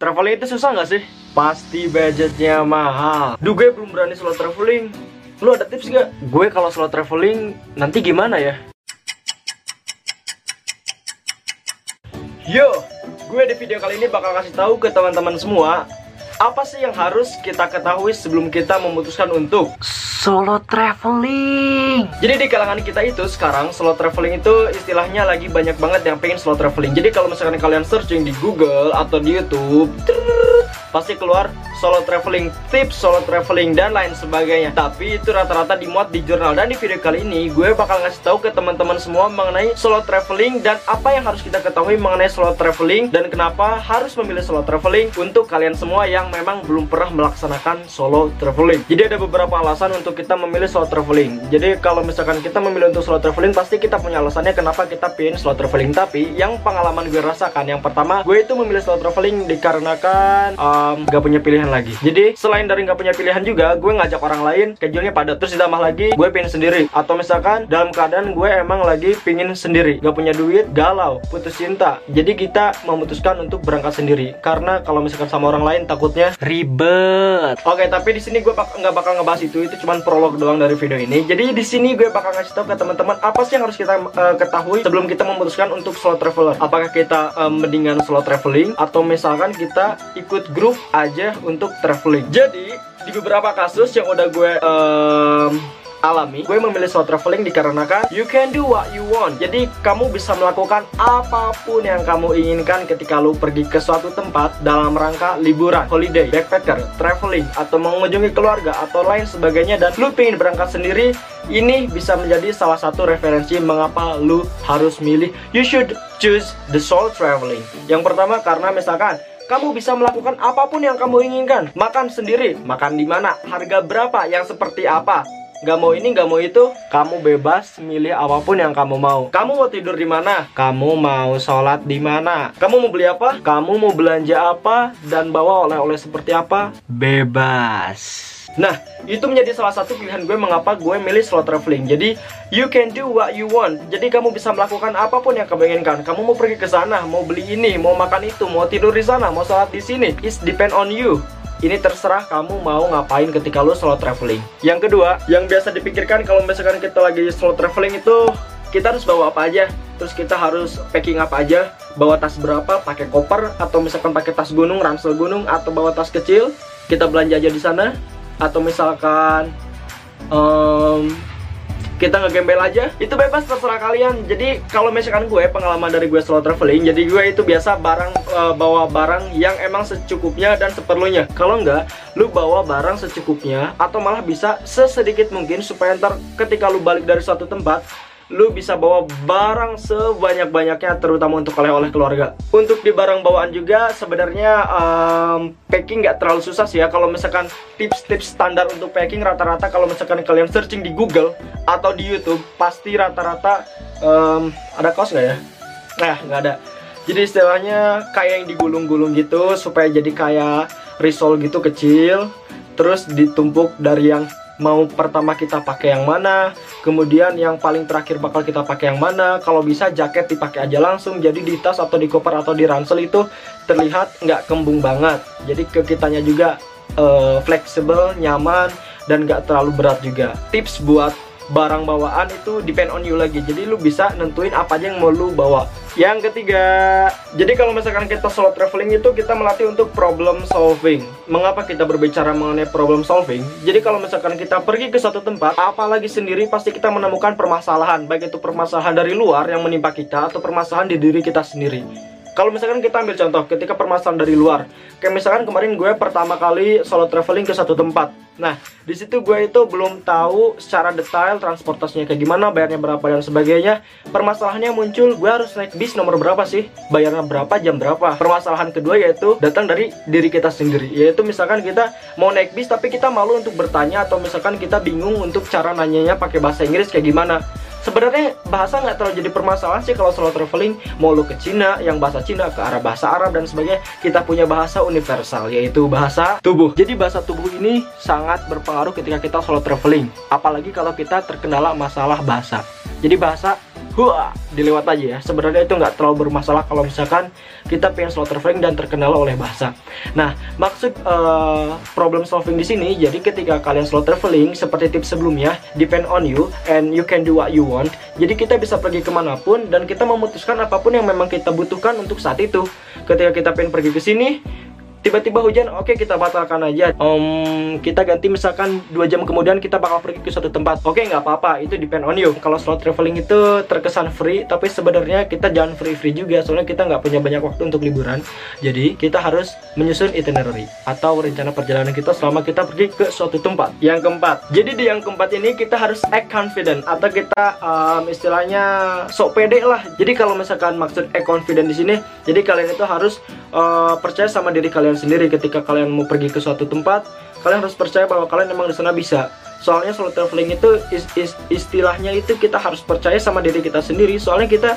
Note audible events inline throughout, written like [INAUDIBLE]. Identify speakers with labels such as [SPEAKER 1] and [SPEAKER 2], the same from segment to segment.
[SPEAKER 1] traveling itu susah nggak sih? Pasti budgetnya mahal. Duh gue belum berani solo traveling. Lu ada tips gak? Gue kalau solo traveling nanti gimana ya? Yo, gue di video kali ini bakal kasih tahu ke teman-teman semua apa sih yang harus kita ketahui sebelum kita memutuskan untuk solo traveling. Jadi di kalangan kita itu sekarang solo traveling itu istilahnya lagi banyak banget yang pengen solo traveling. Jadi kalau misalkan kalian searching di Google atau di YouTube, pasti keluar solo traveling tips, solo traveling dan lain sebagainya. Tapi itu rata-rata dimuat di jurnal dan di video kali ini gue bakal ngasih tahu ke teman-teman semua mengenai solo traveling dan apa yang harus kita ketahui mengenai solo traveling dan kenapa harus memilih solo traveling untuk kalian semua yang memang belum pernah melaksanakan solo traveling. Jadi ada beberapa alasan untuk kita memilih solo traveling. Jadi kalau misalkan kita memilih untuk solo traveling pasti kita punya alasannya kenapa kita pilih solo traveling. Tapi yang pengalaman gue rasakan yang pertama gue itu memilih solo traveling dikarenakan um, gak punya pilihan lagi. Jadi selain dari nggak punya pilihan juga gue ngajak orang lain schedule-nya padat. Terus ditambah lagi gue pengen sendiri. Atau misalkan dalam keadaan gue emang lagi pingin sendiri. Gak punya duit galau putus cinta. Jadi kita memutuskan untuk berangkat sendiri. Karena kalau misalkan sama orang lain takutnya ribet. Oke tapi di sini gue bak nggak bakal ngebahas itu. Itu cuma prolog doang dari video ini. Jadi di sini gue bakal ngasih tahu ke teman-teman apa sih yang harus kita uh, ketahui sebelum kita memutuskan untuk solo traveler? Apakah kita um, mendingan solo traveling? Atau misalkan kita ikut grup aja untuk traveling. Jadi di beberapa kasus yang udah gue um, alami Gue memilih solo traveling dikarenakan You can do what you want. Jadi kamu bisa melakukan apa pun yang kamu inginkan ketika lu pergi ke suatu tempat Dalam rangka liburan, holiday, backpacker, traveling Atau mengunjungi keluarga atau lain sebagainya Dan lu pengen berangkat sendiri Ini bisa menjadi salah satu referensi mengapa lu harus milih. You should choose the solo traveling. Yang pertama karena misalkan kamu bisa melakukan apa pun yang kamu inginkan. Makan sendiri, makan di mana, harga berapa, yang seperti apa. Gak mau ini, gak mau itu, kamu bebas milih apa pun yang kamu mau. Kamu mau tidur di mana? Kamu mau sholat di mana? Kamu mau beli apa? Kamu mau belanja apa? Dan bawa oleh-oleh seperti apa? Bebas. Nah, itu menjadi salah satu pilihan gue mengapa gue milih solo traveling. Jadi, you can do what you want. Jadi, kamu bisa melakukan apa pun yang kamu inginkan. Kamu mau pergi ke sana, mau beli ini, mau makan itu, mau tidur di sana, mau sholat di sini. It's depend on you. Ini terserah kamu mau ngapain ketika lu solo traveling. Yang kedua, yang biasa dipikirkan kalau misalkan kita lagi solo traveling itu kita harus bawa apa aja terus kita harus packing apa aja bawa tas berapa pakai koper atau misalkan pakai tas gunung ransel gunung atau bawa tas kecil kita belanja aja di sana atau misalkan um, kita ngegembel aja itu bebas terserah kalian. Jadi kalau misalkan gue pengalaman dari gue solo traveling jadi gue itu biasa barang uh, bawa barang yang emang secukupnya dan seperlunya. Kalau enggak lu bawa barang secukupnya atau malah bisa sesedikit mungkin supaya ntar ketika lu balik dari suatu tempat lu bisa bawa barang sebanyak-banyaknya terutama untuk oleh-oleh keluarga. Untuk di barang bawaan juga sebenarnya um, packing nggak terlalu susah sih ya. Kalau misalkan tips-tips standar untuk packing rata-rata kalau misalkan kalian searching di Google atau di YouTube pasti rata-rata um, ada kaos nggak ya? Nah nggak ada. Jadi istilahnya kayak yang digulung-gulung gitu supaya jadi kayak risol gitu kecil terus ditumpuk dari yang mau pertama kita pakai yang mana kemudian yang paling terakhir bakal kita pakai yang mana. Kalau bisa jaket dipakai aja langsung. Jadi di tas atau di koper atau di ransel itu terlihat nggak kembung banget. Jadi ke kitanya juga uh, fleksibel nyaman dan nggak terlalu berat juga. Tips buat barang bawaan itu depend on you lagi. Jadi lu bisa nentuin apa aja yang mau lu bawa yang ketiga jadi kalau misalkan kita solo traveling itu kita melatih untuk problem solving. Mengapa kita berbicara mengenai problem solving? Jadi kalau misalkan kita pergi ke suatu tempat apalagi sendiri pasti kita menemukan permasalahan. Baik itu permasalahan dari luar yang menimpa kita atau permasalahan di diri kita sendiri kalau misalkan kita ambil contoh ketika permasalahan dari luar kayak misalkan kemarin gue pertama kali solo traveling ke satu tempat Nah, di situ gue itu belum tahu secara detail transportasinya kayak gimana, bayarnya berapa dan sebagainya. Permasalahannya muncul, gue harus naik bis nomor berapa sih? Bayarnya berapa, jam berapa? Permasalahan kedua yaitu datang dari diri kita sendiri. Yaitu misalkan kita mau naik bis tapi kita malu untuk bertanya atau misalkan kita bingung untuk cara nanyanya pakai bahasa Inggris kayak gimana sebenarnya bahasa nggak terlalu jadi permasalahan sih kalau solo traveling mau lu ke Cina yang bahasa Cina ke arah bahasa Arab dan sebagainya kita punya bahasa universal yaitu bahasa tubuh. Jadi bahasa tubuh ini sangat berpengaruh ketika kita solo traveling apalagi kalau kita terkendala masalah bahasa. Jadi bahasa Wah, dilewat aja ya. Sebenarnya itu nggak terlalu bermasalah kalau misalkan kita pengen slow traveling dan terkenal oleh bahasa. Nah, maksud uh, problem solving di sini, jadi ketika kalian slow traveling seperti tips sebelumnya, depend on you and you can do what you want. Jadi kita bisa pergi ke mana pun dan kita memutuskan apa pun yang memang kita butuhkan untuk saat itu. Ketika kita pengen pergi ke sini, tiba-tiba hujan oke okay, kita batalkan aja. Um, kita ganti misalkan dua jam kemudian kita bakal pergi ke suatu tempat. Oke okay, nggak apa-apa itu depend on you. Kalau slow traveling itu terkesan free tapi sebenarnya kita jangan free-free juga soalnya kita nggak punya banyak waktu untuk liburan. Jadi kita harus menyusun itinerary atau rencana perjalanan kita selama kita pergi ke suatu tempat. Yang keempat jadi di yang keempat ini kita harus act confident atau kita um, istilahnya sok pede lah. Jadi kalau misalkan maksud act confident di sini jadi kalian itu harus uh, percaya sama diri kalian sendiri. Ketika kalian mau pergi ke suatu tempat kalian harus percaya bahwa kalian memang di sana bisa. Soalnya solo traveling itu is, is, istilahnya itu kita harus percaya sama diri kita sendiri. Soalnya kita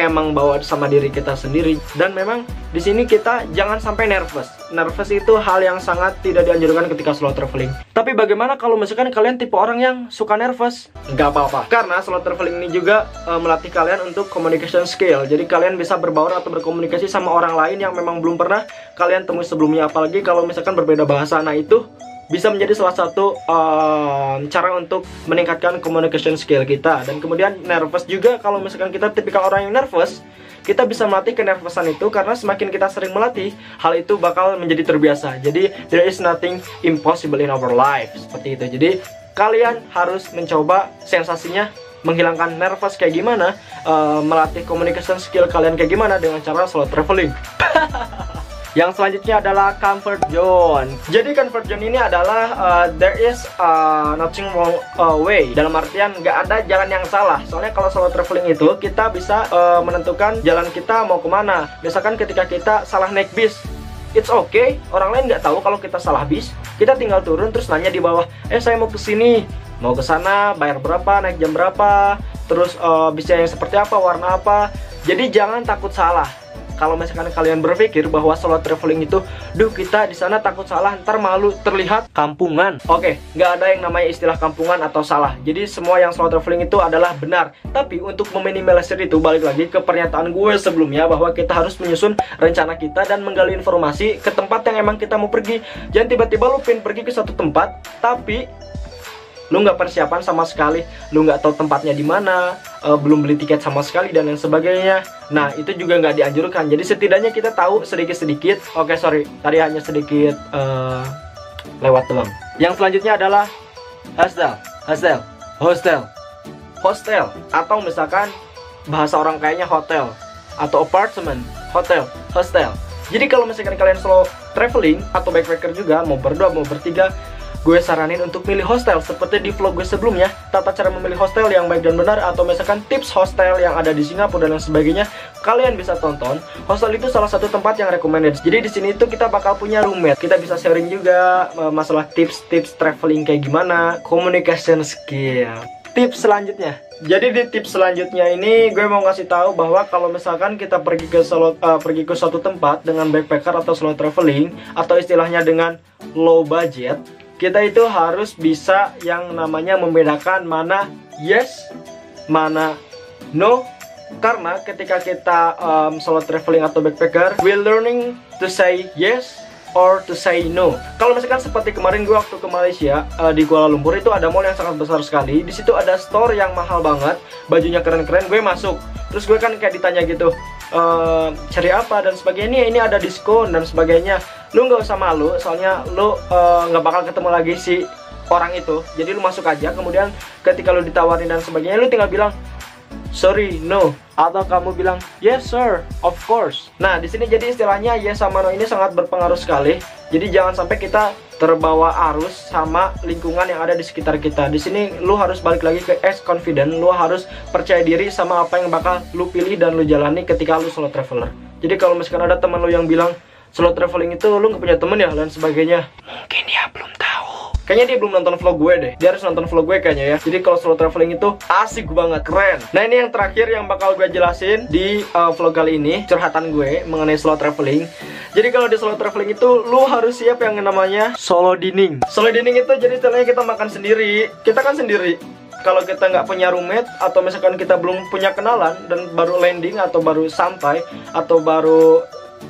[SPEAKER 1] emang bawa sama diri kita sendiri. Dan memang di sini kita jangan sampai nervous. Nervous itu hal yang sangat tidak dianjurkan ketika solo traveling. Tapi bagaimana kalau misalkan kalian tipe orang yang suka nervous? Nggak apa-apa. Karena solo traveling ini juga uh, melatih kalian untuk communication skill. Jadi kalian bisa berbaur atau berkomunikasi sama orang lain yang memang belum pernah kalian temui sebelumnya. Apalagi kalau misalkan berbeda bahasa. Nah itu bisa menjadi salah satu um, cara untuk meningkatkan communication skill kita. Dan kemudian nervous juga kalau misalkan kita tipikal orang yang nervous kita bisa melatih kenervosan itu karena semakin kita sering melatih hal itu bakal menjadi terbiasa. Jadi there is nothing impossible in our life. Seperti itu. Jadi kalian harus mencoba sensasinya menghilangkan nervous kayak gimana uh, melatih communication skill kalian kayak gimana dengan cara solo traveling [LAUGHS] Yang selanjutnya adalah comfort zone. Jadi comfort zone ini adalah uh, there is uh, nothing wrong uh, way. Dalam artian nggak ada jalan yang salah. Soalnya kalau solo traveling itu kita bisa uh, menentukan jalan kita mau ke mana. Misalkan ketika kita salah naik bis, it's okay. Orang lain nggak tahu kalau kita salah bis. Kita tinggal turun terus nanya di bawah, eh saya mau ke sini, mau ke sana, bayar berapa, naik jam berapa, terus uh, bisnya yang seperti apa, warna apa. Jadi jangan takut salah kalau misalkan kalian berpikir bahwa solo traveling itu duh kita di sana takut salah ntar malu terlihat kampungan. Oke okay, nggak ada yang namanya istilah kampungan atau salah. Jadi semua yang solo traveling itu adalah benar. Tapi untuk meminimalisir itu balik lagi ke pernyataan gue sebelumnya bahwa kita harus menyusun rencana kita dan menggali informasi ke tempat yang emang kita mau pergi. Jangan tiba-tiba lu pin pergi ke satu tempat tapi lu nggak persiapan sama sekali. Lu nggak tahu tempatnya di mana uh, belum beli tiket sama sekali dan lain sebagainya. Nah itu juga nggak dianjurkan. Jadi setidaknya kita tahu sedikit sedikit oke okay, sorry. Tadi hanya sedikit uh, lewat doang yang selanjutnya adalah hostel. Hostel. Hostel. Hostel. Atau misalkan bahasa orang kayaknya hotel atau apartemen hotel. Hostel. Jadi kalau misalkan kalian solo traveling atau backpacker juga mau berdua mau bertiga gue saranin untuk milih hostel seperti di vlog gue sebelumnya tata cara memilih hostel yang baik dan benar atau misalkan tips hostel yang ada di Singapura dan lain sebagainya kalian bisa tonton. Hostel itu salah satu tempat yang recommended. Jadi di sini itu kita bakal punya roommate. Kita bisa sharing juga eh, masalah tips-tips traveling kayak gimana communication skill. Tips selanjutnya. Jadi di tips selanjutnya ini gue mau ngasih tahu bahwa kalau misalkan kita pergi ke solo, uh, pergi ke suatu tempat dengan backpacker atau solo traveling atau istilahnya dengan low budget kita itu harus bisa yang namanya membedakan mana yes, mana no. Karena ketika kita um, solo traveling atau backpacker, we learning to say yes or to say no. Kalau misalkan seperti kemarin gue waktu ke Malaysia uh, di Kuala Lumpur itu ada mall yang sangat besar sekali. Di situ ada store yang mahal banget, bajunya keren-keren. Gue masuk, terus gue kan kayak ditanya gitu, uh, cari apa dan sebagainya. Ini ada diskon dan sebagainya. Lu nggak usah malu soalnya lu eh, nggak uh, bakal ketemu lagi si orang itu. Jadi lu masuk aja kemudian ketika lu ditawarin dan sebagainya lu tinggal bilang sorry no. Atau kamu bilang yes sir of course. Nah di sini jadi istilahnya yes sama no ini sangat berpengaruh sekali. Jadi jangan sampai kita terbawa arus sama lingkungan yang ada di sekitar kita. Di sini lu harus balik lagi ke S confident. Lu harus percaya diri sama apa yang bakal lu pilih dan lu jalani ketika lu solo traveler. Jadi kalau misalkan ada teman lu yang bilang solo traveling itu lu gak punya temen ya dan sebagainya. Mungkin dia belum tahu. Kayaknya dia belum nonton vlog gue deh. Dia harus nonton vlog gue kayaknya ya. Jadi kalau solo traveling itu asik banget, keren. Nah ini yang terakhir yang bakal gue jelasin di uh, vlog kali ini Curhatan gue mengenai solo traveling Jadi kalau di solo traveling itu Lu harus siap yang namanya solo dining. Solo dining itu jadi istilahnya kita makan sendiri. Kita kan sendiri. Kalau kita nggak punya roommate atau misalkan kita belum punya kenalan dan baru landing atau baru sampai atau baru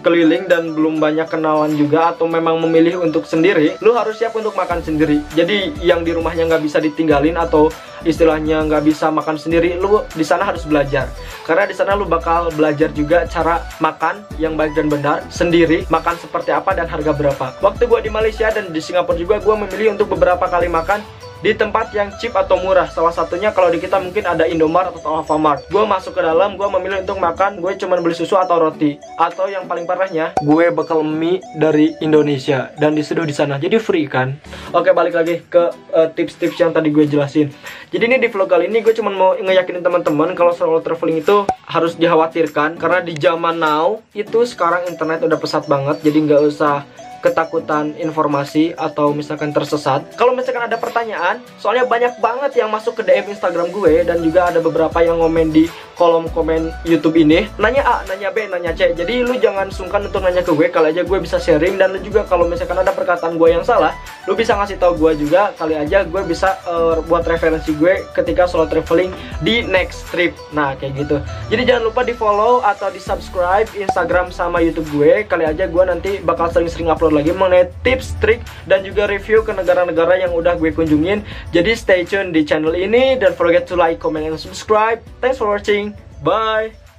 [SPEAKER 1] keliling dan belum banyak kenalan juga atau memang memilih untuk sendiri, lu harus siap untuk makan sendiri. Jadi yang di rumahnya nggak bisa ditinggalin atau istilahnya nggak bisa makan sendiri, lu di sana harus belajar. Karena di sana lu bakal belajar juga cara makan yang baik dan benar sendiri, makan seperti apa dan harga berapa. Waktu gua di Malaysia dan di Singapura juga gua memilih untuk beberapa kali makan di tempat yang cheap atau murah. Salah satunya kalau di kita mungkin ada Indomaret atau Alfamart. Gue masuk ke dalam, gue memilih untuk makan, gue cuma beli susu atau roti. Atau yang paling parahnya, gue bakal mie dari Indonesia dan diseduh di sana. Jadi free kan? Oke, balik lagi ke eh, tips-tips uh, yang tadi gue jelasin. Jadi ini di vlog kali ini gue cuma mau ngeyakinin teman-teman kalau solo traveling itu harus dikhawatirkan karena di zaman now itu sekarang internet udah pesat banget, jadi nggak usah ketakutan informasi atau misalkan tersesat. Kalau misalkan ada pertanyaan, soalnya banyak banget yang masuk ke DM Instagram gue dan juga ada beberapa yang ngomen di kolom komen YouTube ini. Nanya A, nanya B, nanya C. Jadi lu jangan sungkan untuk nanya ke gue, kali aja gue bisa sharing dan lu juga kalau misalkan ada perkataan gue yang salah, lu bisa ngasih tahu gue juga, kali aja gue bisa uh, buat referensi gue ketika solo traveling di next trip. Nah, kayak gitu. Jadi jangan lupa di follow atau di subscribe Instagram sama YouTube gue. Kali aja gue nanti bakal sering-sering upload upload lagi mengenai tips, trik, dan juga review ke negara-negara yang udah gue kunjungin. Jadi stay tune di channel ini dan forget to like, comment, and subscribe. Thanks for watching. Bye.